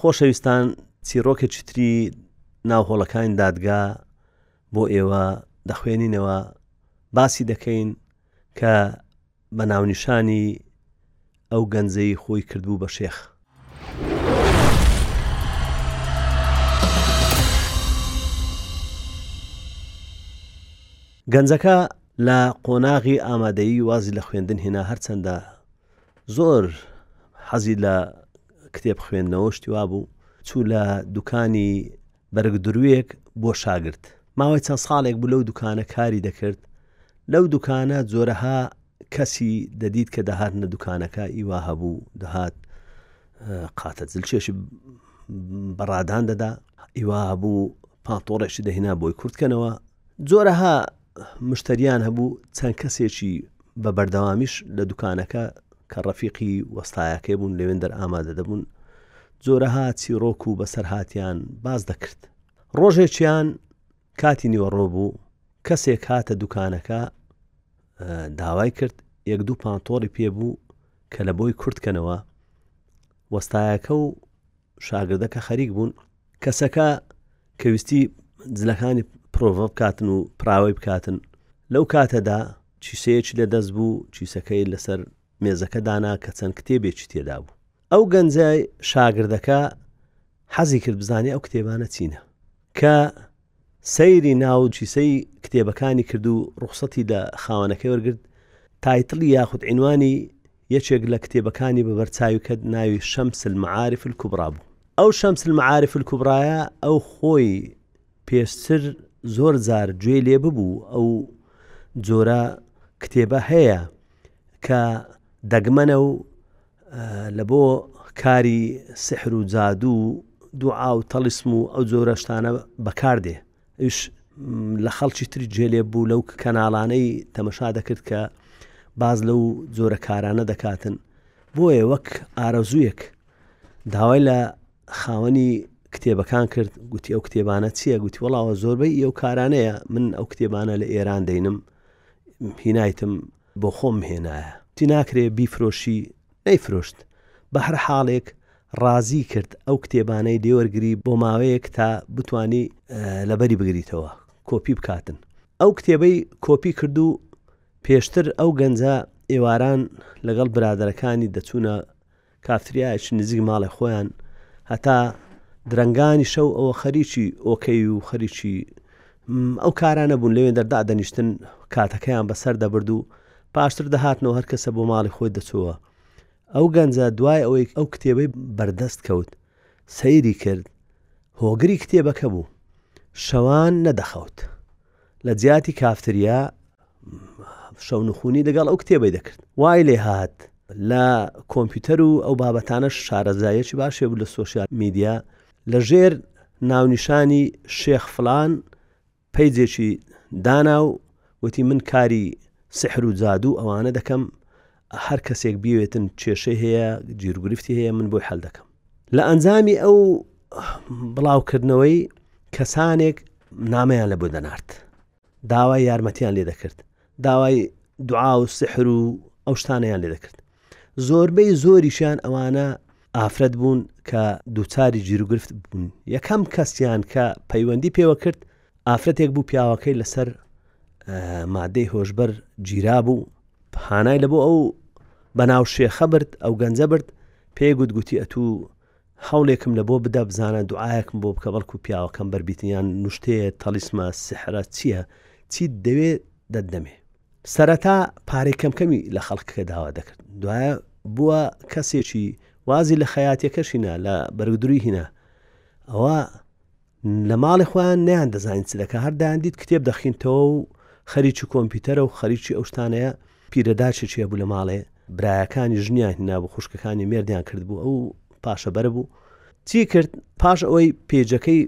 خۆشەویستان چیڕۆکێکی تری ناو هۆڵەکانی دادگا بۆ ئێوە دەخوێنینەوە باسی دەکەین کە بە ناونیشانی ئەو گەنجەی خۆی کردبوو بە شێخ. گەنجەکە لە قۆناغی ئامادەیی وازی لە خوێندن هێنا هەرچەندە زۆر حەزی لە کتێب خوێندنەوە شتیوا بوو چوو لە دوکانی بەرگ درویەک بۆ شاگرد. ماوەی چەند ساڵێک بوو لەو دوکانە کاری دەکرد، لەو دوکانە جۆرەها کەسی دەدیت کە دەهاتنە دوکانەکە ئیوا هەبوو دەهات قاتە جلچێشی بەڕادان دەدا ئیوا هەبوو پاتۆڕێکی دەهینا بۆی کورتکەنەوە جۆرەها مشتریان هەبوو چەند کەسێکی بە بەردەوامیش لە دوکانەکە کە ڕەفیقی وەستایەکەی بوون لەوێن دەرئامادە دەبوون جۆرەها چیرۆک و بەسەرهاتیان باز دەکرد ڕۆژێکیان کاتی نیوەڕۆ بوو کەسێک هاتە دوکانەکە داوای کرد یەک دوو پانتۆری پێ بوو کە لە بۆی کورتکەنەوە وەستایەکە و شاگردە کە خەریک بوون کەسەکە کەویستی جلەکانی پرۆڤە بکاتن و پراوەی بکاتن لەو کاتەدا چیسەیەکی لە دەست بوو چیسەکەی لەسەر مێزەکە دانا کە چەند کتێبێکی تێدا بوو ئەو گەنجای شاگردەکە حەزی کرد بزانانی ئەو کتێبانە چینە کە سەیری ناو کیسەی کتێبەکانی کرد و ڕوخسەتی لە خاوەنەکەی وەرگرت، تایتڵی یاخود عینوانی یەکێک لە کتێبەکانی بە بەرچاوی کەت ناوی شەمس المعارف الکبری بوو. ئەو شەمس المعارف الکبریە ئەو خۆی پێشتر زۆر جار گوێی لێ ببوو ئەو جۆرە کتێبە هەیە، کە دەگمەنە و لە بۆ کاری سحر و جادوو و دوعا و تەلیسم و ئەو جۆرە شتانە بەکاردێ ئیش لە خەڵکی تری جێلێ بوو لەو کەناڵانەی تەمەشا دەکرد کە باز لەو جۆرە کارانە دەکاتن بۆیە وەک ئارەزوویەک داوای لە خاوەنی کتێبەکان کرد گوتی ئەو کتێبانە چییە گوتی وڵاوە زۆربەی ئەو کارانەیە من ئەو کتێبانە لە ئێران دەینم هینایتم بۆ خۆم هێنایە تی ناکرێ بیفرۆشی نەیفرۆشت بەهەر حاڵێک ڕازی کرد ئەو کتێبانەی لێوەرگری بۆ ماوەیەک تا بتانی لەبەری بگریتەوە کۆپی بکاتن ئەو کتێبەی کۆپی کرد و پێشتر ئەو گەنجە ئێواران لەگەڵ برادەرەکانی دەچوونە کافتریایەکی نزیک ماڵێ خۆیان هەتا درەنگانی شەو ئەوە خەریکی ئۆکەی و خەریکی ئەو کارانە بوون لەوێن دەردا دەنیشتن کاتەکەیان بەسەر دەبرد و پاشتر دەهاتنەوە هەر کەسە بۆ ماڵی خۆی دەچووە ئەو گەنجە دوای ئەوەی ئەو کتێبەی بەردەست کەوت سەیری کرد هۆگری کتێبەکە بوو شەوان نەدەخەوت لە جیاتی کافتریا شەونخونی دەگەڵ ئەو کتێبەی دەکرد وای لێ هاات لە کۆمپیوتەر و ئەو بابەتانە شارەزایەکی باشێ بوو لە سوۆسیال میدیا لە ژێر ناونیشانی شێخ فلان پەیجێکی دانا و وتی من کاری سحر و جادو ئەوانە دەکەم هەر کەسێک بیوێتن کێشەی هەیە جیرگرفتی هەیە من بۆی حل دەکەم لە ئەنجامی ئەو بڵاوکردنەوەی کەسانێک نامیان لە بۆ دەنارد داوای یارمەتیان لێ دەکرد داوای دوعا و سحر و ئەو شتانیان لێ دەکرد زۆربەی زۆریشیان ئەوانە ئافرەت بوون کە دووچاری جیرگرفت بوون یەکەم کەسیان کە پەیوەندی پێوە کرد ئافرەتێک بوو پیاوەکەی لەسەر مادەی هۆشبەر گیرا بوو هانای لە بۆ ئەو بەناو شێخە برد ئەو گەنجە برد پێ گوت گوتی ئەتوو هەوڵێکم لە بۆ بدە بزانە دوعاەکم بۆ بکە بەڵکو پیاوەکەم بەربیتنیان نوشتەیە تەلیسمە سحرە چییە چیت دەوێ دەدەمێ سەرەتا پارەی کەمکەمی لە خەڵکەکە داوا دەکرد دوایە بووە کەسێکی وازی لە خەیاتەکەشینا لە بەرگدروی هینا ئەوە لە ماڵی خۆیان نیان دەزانین چ دەکە هەر دایاندیت کتێب دەخینتەوە و خەریکی کۆمپیوتەرە و خەریکی ئەو شتانەیە پیرەداچێکیە بوو لە ماڵێ برایەکانی ژنیان هینابوو خوشکەکانی مردیان کرد بوو ئەو پاشەبەر بوو چی کرد پاش ئەوەی پێجەکەی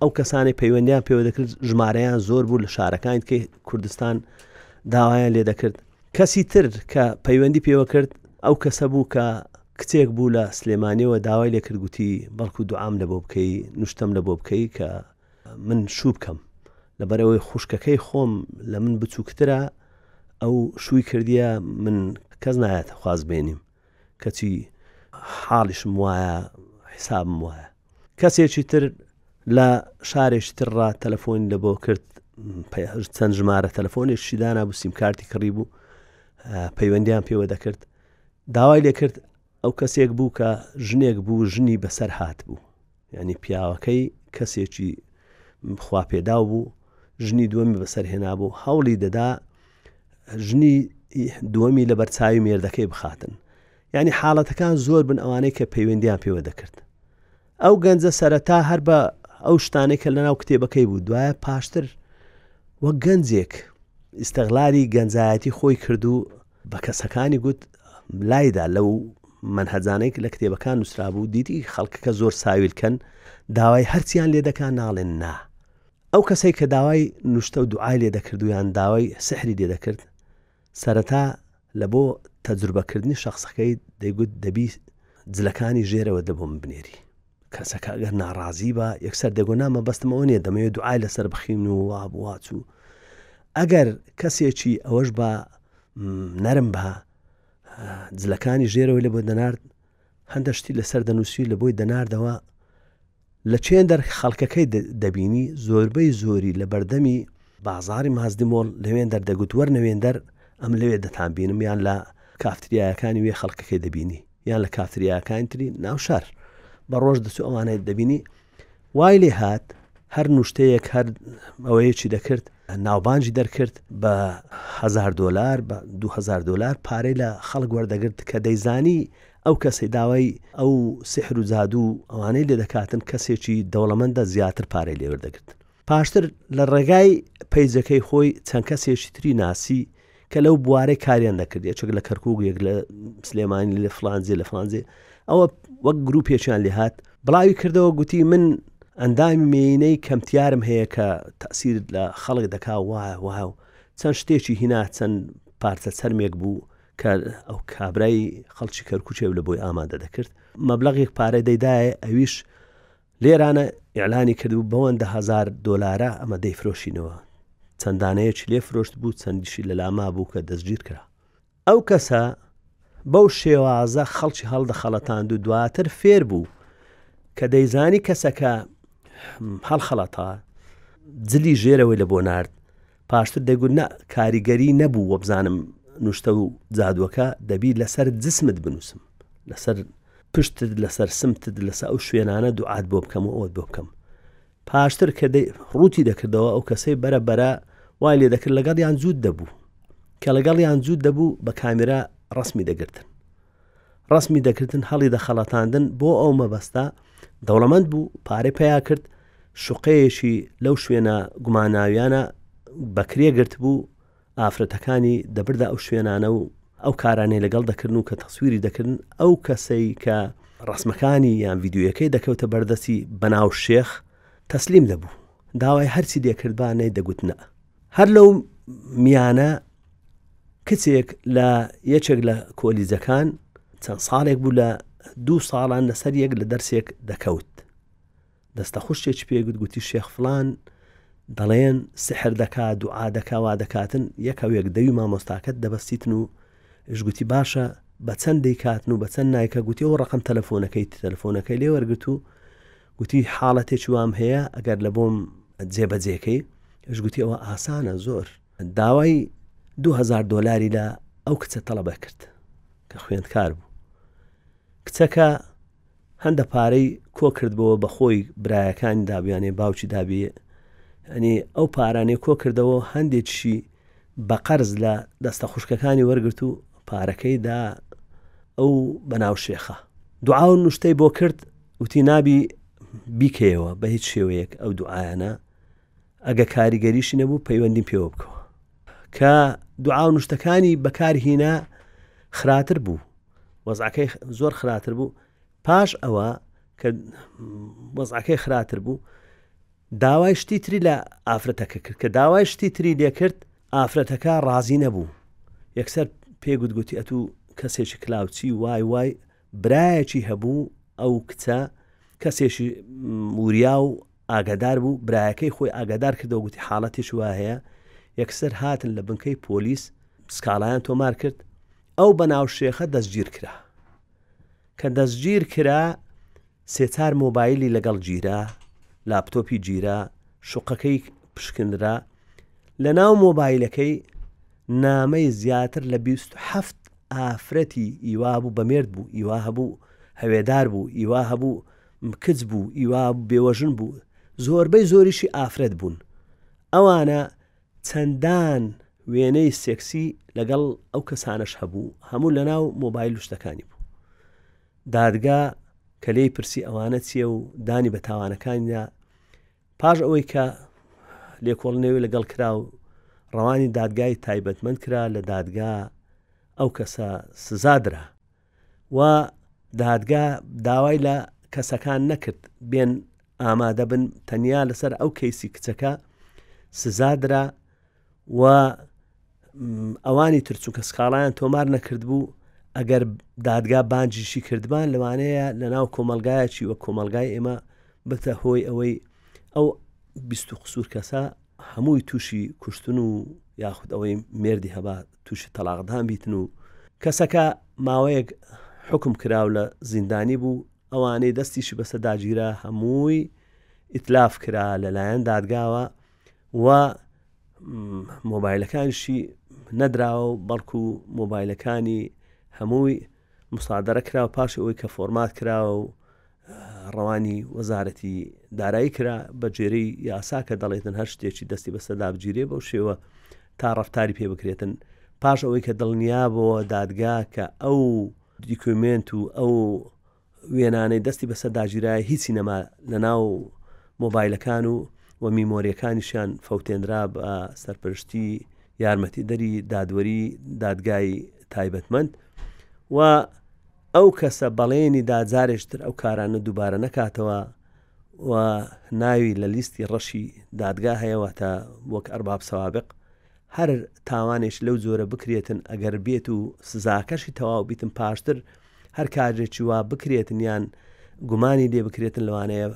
ئەو کەسانی پەیوەندیان پێوە دەکرد ژمارەیان زۆر بوو لە شارەکانکەی کوردستان داوایان لێ دەکرد کەسی تر کە پەیوەندی پێوە کرد ئەو کەسە بوو کە کچێک بوو لە سلێمانیەوە داوای لێکرد گوتی بەڵکو دوعام لە بۆ بکەی نوشتەم لە بۆ بکەی کە من شوو بکەم لەبەرەوەی خوشکەکەی خۆم لە من بچووکترە ئەو شووی کردیە من کەس نایەتە خواز بێنیم کەچی حاڵیشم وایە حیسابم وایە کەسێکی تر لە شارێکی تر ڕا تەلەفۆنی لە بۆ کرد چەند ژمارە تەلەفۆنێکی دانا بوو سیمکارتی کڕی بوو پەیوەندیان پێوە دەکرد داوای لێکرد ئەو کەسێک بوو کە ژنێک بوو ژنی بەسەر هات بوو یانی پیاوەکەی کەسێکی خواپێداو بوو ژنی دووەمی بەسەر هێنابوو هەوڵی دەدا ژنی دووەمی لە بەرچوی مێردەکەی بخاتن ینی حاڵەتەکان زۆر بن ئەوانەی کە پەیوەندیان پێوە دەکرد ئەو گەنجە سەرەتا هەر بە ئەو شتانەی کە لەناو کتێبەکەی بوو دوایە پاشتر وەک گەنجێک ئیستەغلاری گەنجایەتی خۆی کرد و بە کەسەکانی گوت لایدا لەو مەنهەجانەی لە کتێبەکان نووسرابوو دیتی خەڵکەکە زۆر ساویلکەن داوای هەرچیان لێ دەکات ناڵێن نا ئەو کەسەی کە داوای نوشتە و دوعای لێ دەکردویان داوای سحری لێ دەکرد سەرەتا لە بۆ تەجروبەکردنی شخصەکەی دەیگوت دەبی جلەکانی ژێرەوە دەبووم بنێری کەسەکە گەر ناڕازی بە یەکسەر دەگۆ نامە بەستم ئەوە نیە دەمەوێت دوعای لەسەر بخین و وا بواچوو ئەگەر کەسێکی ئەوەش بە نەرم بە جلەکانی ژێرەوەی لە بۆ دەنارد هەندە شتی لەسەر دەنووسی لە بۆی دەناردەوە لە چێن دەر خەڵکەکەی دەبینی زۆربەی زۆری لە بەردەمی بازاری مازدیمۆڵ لەوێن دەردەگوت وەرنەوێن دەر ئەم لەوێ دەتان بینم یان لە کافتریایەکانی وێ خەڵکەکەی دەبینی یان لە کافتریاکانی تری ناو شار بە ڕۆژ دەچوو ئەوانێت دەبینی وای لێ هات هەر نوشتەیەک هەر ئەوەیەکی دەکرد ناوبانجی دەرکرد بە هزار دلار بە 2000 دلار پارەی لە خەڵک وەردەگرت کە دەیزانی ئەو کەسی داوای ئەو سحر و زادوو ئەوانەی لێ دەکاتن کەسێکی دەوڵەمەندە زیاتر پارەی لێوەردەگرتن پاشتر لە ڕێگای پەیجەکەی خۆی چەند کەسێکی تری ناسی کە لەو بوارەی کاریان دەکرد یەکێک لە کەرکک یەک لە سلێمانی لە فلانزیێ لە فلانزیێ ئەوە وەک گروپێکیان لێهات بڵاوی کردەوە گوتی من ئەندامی مێینەی کەمتیارم هەیە کە تەسیر لە خەڵک دەکا وایە وایە و چەند شتێکی هینا چەند پارچە چەرمێک بوو کە ئەو کابرای خەڵکی کەرکوچێ لە بۆی ئامادە دەکرد مەبلغێک پارە دەیدایە ئەویش لێرانە ئیعلانی کردبوو بەوەن دە هەزار دۆلارە ئەمە دەیفرۆشینەوە چەندانەیەکی لێ فرۆشت بوو چەندیشی لەلاما بوو کە دەستگیر کرا ئەو کەسە بەو شێوازە خەڵکی هەڵدەخەڵەتاند و دواتر فێر بوو کە دەیزانی کەسەکە هەڵخەڵەتا جلی ژێرەوەی لە بۆ نرد پاشتر دەیگوت نا کاریگەری نەبوو وەبزانم نوشتە و جادووەکە دەبی لەسەر جسمت بنووسم لەسەر پشتت لەسەر سمتت لەسە ئەو شوێنانە دوعات بۆ بکەم و ئەوت بۆ بکەم پاشتر کە ڕووتی دەکردەوە ئەو کەسەی بەرە بەرە وای لێ دەکرد لەگەڵیان جووت دەبوو کە لەگەڵیان جووت دەبوو بە کامێرا ڕسمی دەگرتن ڕەسمی دەکردن هەڵی دەخەڵەتاندن بۆ ئەو مەبەستە دەوڵەمەند بوو پارەی پیا کرد شوقەیەکی لەو شوێنە گوماناویانە بەکرێ گرت بوو ئافرەتەکانی دەبردا ئەو شوێنانە و ئەو کارانەی لەگەڵ دەکردن و کە تەسووری دەکردن ئەو کەسەی کە ڕسمەکانی یان یددیوەکەی دەکەوتە بەردەستی بەناو شێخ تەسلیم دەبوو داوای هەرچی دێکردبانەی دەگوتنە هەر لەو میانە کچێک لە یەکێک لە کۆلیجەکان چەند ساڵێک بوو لە دوو ساڵان لەسەر یەک لە دەرسێک دەکەوت دەستە خوشتێکی پێگوت گوتی شێخ فلان دەڵێن سحر دەکا دوعا دەکاوا دەکاتن یەکەوێک دەوی مامۆستاکەت دەبەستیتن و ژگوتی باشە بە چەند دەیکاتن و بە چەند نایکە گوتی ئەو ڕقم تەلەفۆنەکەی تەلەفۆنەکەی لێ وەرگرت و گوتی حاڵەتێکی وام هەیە ئەگەر لە بۆم جێبەجێکەی ئەش گوتی ئەوە ئاسانە زۆر داوای 2000 دلاری لە ئەو کچە تەڵەبە کرد کە خوێندکار بوو کچەکە هەندە پارەی کۆ کردبەوە بە خۆی برایەکانی دابیانێ باوکی دابی ئەنی ئەو پارانێ کۆ کردەوە هەندێکشی بە قەرز لە دەستە خوشکەکانی وەرگرت و پارەکەی دا ئەو بەناو شێخە دوعاون نوشتەی بۆ کرد وتی نابی بیکەیەوە بە هیچ شێوەیەک ئەو دوعاانە ئەگە کاریگەریشی نەبوو پەیوەندیم پێوە بکەوە کە دوعا و نوشتەکانی بەکارهینا خراتر بوو وەزعەکەی زۆر خراتر بوو پاش ئەوە کە وەزعەکەی خراتر بوو داوای شتی تری لە ئافرەتەکە کرد کە داوای شتی تری لێکرد ئافرەتەکە ڕازی نەبوو یەکسەر پێگوتگوتی ئەتوو کەسێکی کلااوچی وای وای برایەکی هەبوو ئەو کچە کەسێکی وریا و ئاگادار بوو برایەکەی خۆی ئاگادار کردەوە گوتی حاڵەتیش وا هەیە یەکسەر هاتن لە بنکەی پۆلیس سکاڵایان تۆمار کرد ئەو بەناو شێخە دەستگیر کرا کە دەستگیر کرا سێ چار مۆبایلی لەگەڵ گیرا، لاپتۆپی گیرا، شوقەکەی پشکنرا، لەناو مۆبایلەکەی نامەی زیاتر لە بیست و حەفت ئافرەتی ئیوا بوو بەمێرد بوو ئیوا هەبوو هەوێدار بوو ئیوا هەبوو کچ بوو ئیوا بێوەژن بوو زۆربەی زۆریشی ئافرەت بوون ئەوانە چەندان وێنەی سێکسی لەگەڵ ئەو کەسانەش هەبوو هەموو لەناو مۆبایل شتەکانی بوو دادگا کە لێی پرسی ئەوانە چییە و دانی بە تاوانەکانیدا پاش ئەوەی کە لێکۆڵنەوەی لەگەڵ کرا و ڕەوانی دادگای تایبەتمەند کرا لە دادگا ئەو کەسە سزادرا و دادگا داوای لە کەسەکان نەکرد بێن ئامادە بن تەنیا لەسەر ئەو کەیسی کچەکە سزادرا و ئەوانی تر چونکە سکاڵایان تۆمار نەکردبوو ئەگەر دادگا بانجیشی کردبان لەوانەیە لەناو کۆمەلگایەکی وە کۆمەلگای ئێمە بتە هۆی ئەوەی ئەو بیست و قسوور کەسە هەمووی تووشی کوشتن و یاخود ئەوەی مردی هەبا تووشی تەلاقدان بیتن و کەسەکە ماوەیەک حکم کراو لە زیندانی بوو ئەوانەی دەستیشی بەسەر داگیرا هەمووی ئیتلاف کرا لەلایەن دادگاوە و مۆبایلەکانشی نەدراوە بەڵکو مۆبایلەکانی هەمووی مسادرە کرا و پاش ئەوەی کە فۆرمات کراوە و ڕەوانی وەزارەتی دارایی کرا بە جێری یاسا کە دەڵێتن هەر شتێکی دەستی بەسەدا بگیرێ بەو شێوە تا ڕفتاری پێ بکرێتن پاش ئەوەی کە دڵنیا بۆ دادگا کە ئەو دیکومنت و ئەو وێنانەی دەستی بەسەر داگیرایە هیچی نەما لەناو مۆبایلەکان و و میمۆریەکانیشیان فەوتێنرا بە سەرپەرشتی یارمەتیدەری دادوەری دادگای تایبەتمەند و ئەو کەسە بەڵێنی دا جارێشتر ئەو کارانە دووبارە نەکاتەوە و ناوی لە لیستی ڕەشی دادگا هەیەوە تا وەک ئەرباب سەوابق هەر تاوانێش لەو جۆرە بکرێتن ئەگەر بێت و سزاکەشی تەواو بیتم پاشتر هەر کارێکی وا بکرێتن یان گومانی لێ بکرێتن لەوانەیە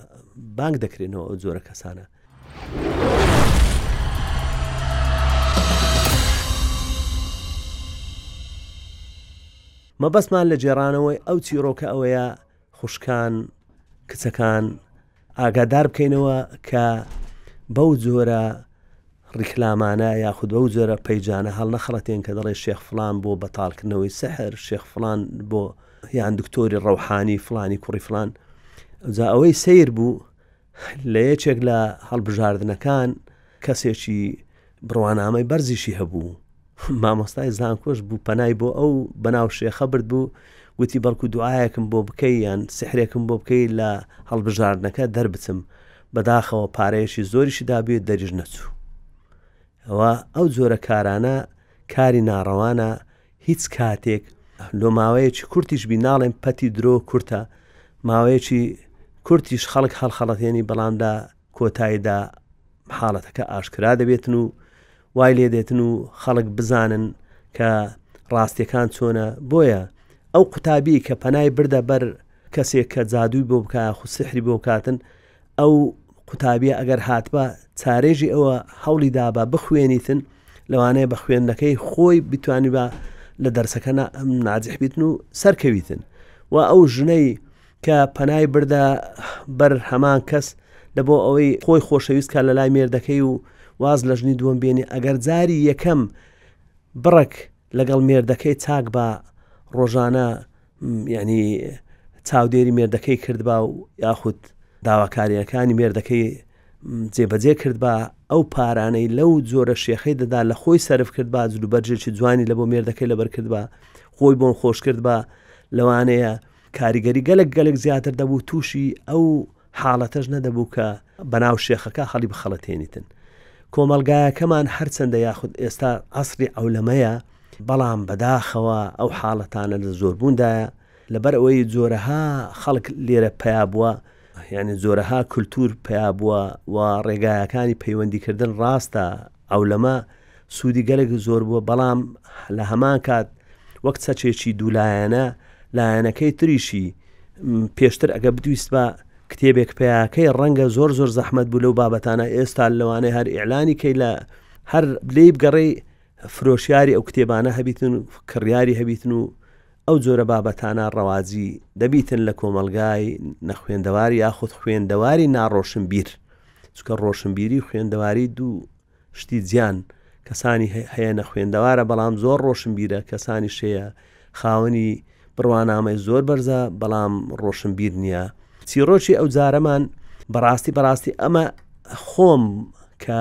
بانگ دەکرێنەوە ئەو جۆرە کەسانە. مەبەستمان لە جێرانەوەی ئەو چیرۆکە ئەوەیە خوشکان کچەکان ئاگادار بکەینەوە کە بەو جۆرە ڕیکلامانە یاخود بەو جۆرە پەیجانە هەڵنەخڕەتێن کە دەڵێ شێخ فلان بۆ بەتاڵکردنەوەی سەحر شێخ فلان بۆ یان دکتۆری ڕەوحانی فلانی کوڕی فلان جا ئەوەی سیر بوو لە یەکێک لە هەڵبژاردنەکان کەسێکی بڕوانامەی بەرزیشی هەبوو مامۆستای زانکۆش بوو پەنای بۆ ئەو بەناو شێخە برد بوو وتی بەڵکو دوعاەکم بۆ بکەی یان سحرێکم بۆ بکەی لە هەڵبژاردنەکە دەربچم بەداخەوە پارەیەشی زۆریشی دابێ دەریش نەچوو ئەوە ئەو جۆرە کارانە کاری ناڕەوانە هیچ کاتێک لۆ ماوەیەکی کورتیش بی ناڵێن پەتی درۆ کورتە ماوەیەکی کورتیش خەڵک هەڵخەڵەتێنی بەڵامدا کۆتایدا حاڵەتەکە ئاشکرا دەبێتن و وای لێ دێتن و خەڵک بزانن کە ڕاستیەکان چۆنە بۆیە ئەو قوتابی کە پەنای بردە بەر کەسێک کە جادووی بۆ بکە خو سحری بۆ بکاتن ئەو قوتابیە ئەگەر هاتبە چارێژی ئەوە هەوڵی دابا بخوێنیتن لەوانەیە بە خوێندنەکەی خۆی بتانی بە لە دەرسەکە نازیح بیتن و سەرکەویتن و ئەو ژنەی کە پەنای بردە بەر هەمان کەس لە بۆ ئەوەی خۆی خۆشەویست کار لە لای مێردەکەی و واز لە ژنی دووەم بێنی ئەگەر جاری یەکەم بڕک لەگەڵ مێردەکەی چاک بە ڕۆژانە ینی چاودێری مێردەکەی کردبا و یاخود داواکاریەکانی مێردەکەی جێبەجێ کرد بە ئەو پارانەی لەو جۆرە شێخەی دەدا لە خۆی سرف کرد با جلوبەرجێکی جوانی لە بۆ مێردەکەی لەبەر کرد بە خۆی بۆن خۆش کرد بە لەوانەیە کاریگەری گەلەک گەلەک زیاتر دەبوو تووشی ئەو حاڵەتەش نەدەبوو کە بەناو شێخەکە خەڵی بخەڵەتێنیتن کۆمەلگایەکەمان هەرچەندە یاخود ئێستا عسری ئەو لەمەیە بەڵام بەداخەوە ئەو حاڵەتانە لە زۆربووندایە لەبەر ئەوەی جۆرەها خەڵک لێرە پیا بووە یعنی جۆرەها کولتور پیا بووە و ڕێگایەکانی پەیوەندیکردن ڕاستە ئەو لەمە سوودی گەلێک زۆر بووە بەڵام لە هەمان کات وەک چەچێکی دوولایەنە لایەنەکەی تریشی پێشتر ئەگە بدویست بە کتێبێک پیاکەی ڕەنگە زۆر زۆر زەحمت بوو لەو بابەتانە ئێستا لەوانەیە هەر ئیعلانی کەی لە هەر لێی بگەڕی فرۆشیاری ئەو کتێبانە هەبیتن و کڕیاری هەبیتن و ئەو جۆرە بابەتانە ڕەواجی دەبیتن لە کۆمەلگای نەخوێندەواری یاخود خوێندەواری ناڕۆشن بیر چکە ڕۆشنبیری خوێندەواری دوو شتی جیان کەسانی هەیە نەخوێندەوارە بەڵام زۆر ڕۆشنبیرە کەسانی شەیە خاوەنی بڕوانامەی زۆر بەرزە بەڵام ڕۆشنبیر نییە چیڕۆکی ئەو جارەمان بەڕاستی بەڕاستی ئەمە خۆم کە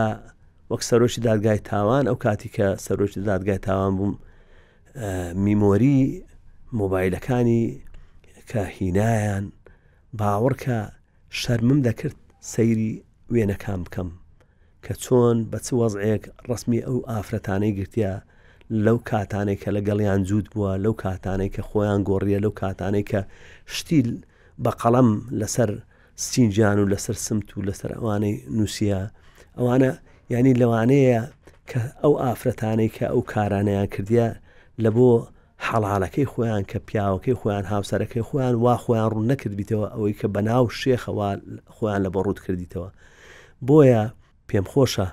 وەک سەرۆکی دادگای تاوان ئەو کاتی کە سەرۆکی دادگای تاوان بووم میمۆری مۆبایلەکانی کە هینایان باوەڕکە شەرمم دەکرد سەیری وێنەکان بکەم کە چۆن بە چ وەزعێک ڕسمی ئەو ئافرەتانەی گرتیا لەو کاتانەی کە لەگەڵیان جووت بووە لەو کاتانەی کە خۆیان گۆڕیە لەو کاتانەی کە شتیل بە قەڵەم لەسەر سینجان و لەسەر سمت و لەسەر ئەوانەی نووسە ئەوانە ینی لەوانەیە کە ئەو ئافرەتانەی کە ئەو کارانەیان کردیا لە بۆ حەڵالەکەی خۆیان کە پیاوەکەی خۆیان هاوسەرەکەی خۆیان وا خۆیان ڕوون نەکردیتەوە ئەوەی کە بەناو شێخەوە خۆیان لە بە ڕووت کردیتەوە بۆیە پێم خۆشە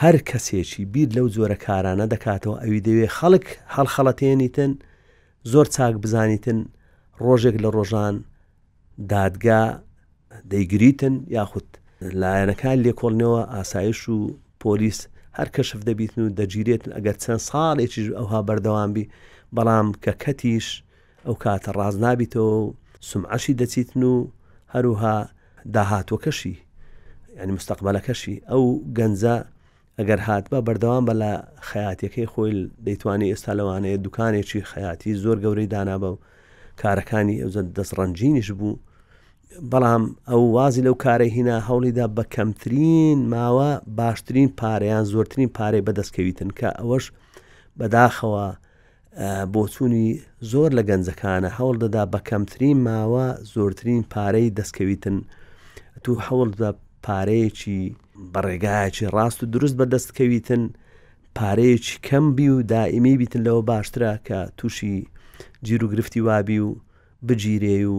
هەر کەسێکی بیر لەو جۆرە کارانە دەکاتەوە ئەوی دەوێ خەڵک هەڵخەڵەتێنیتن زۆر چاک بزانیتن ڕۆژێک لە ڕۆژان دادگا دەیگریتن یاخود لایەنەکان لێکۆڵنەوە ئاسایش و پۆلیس هەر کەشف دەبیتن و دەگیرێتن ئەگەر چەند ساڵێکیش ئەوها بەردەوام بی بەڵام کە کەتیش ئەو کاتە ڕاز نابیتەوە و سمعەشی دەچیتن و هەروها داهاتوەکەشی ینی مستەقبلەکەشی ئەو گەنجە ئەگەر هاتبا بەردەوام بە لە خەیاتیەکەی خۆی دەیتوانی ئێستا لەوانەیە دوکانێکی خەیاتی زۆر گەورەی دانابە و کارەکانی ئەوزە دەست ڕەنجینیش بوو بەڵام ئەو وازی لەو کارە هینا هەوڵیدا بە کەمترین ماوە باشترین پارەیان زۆرترین پارەی بەدەستکەویتن کە ئەوەش بەداخەوە بۆچوونی زۆر لە گەنجەکانە هەوڵ دەدا بە کەمترین ماوە زۆرترین پارەی دەستکەویتن تو هەوڵ دە پارەیەکی بەڕێگایەکی ڕاست و دروست بە دەستکەویتن پارەیەکی کەم بی و دائیمی بیتن لەوە باشترە کە تووشی جیرو گرفتی وابی و بگیرێ و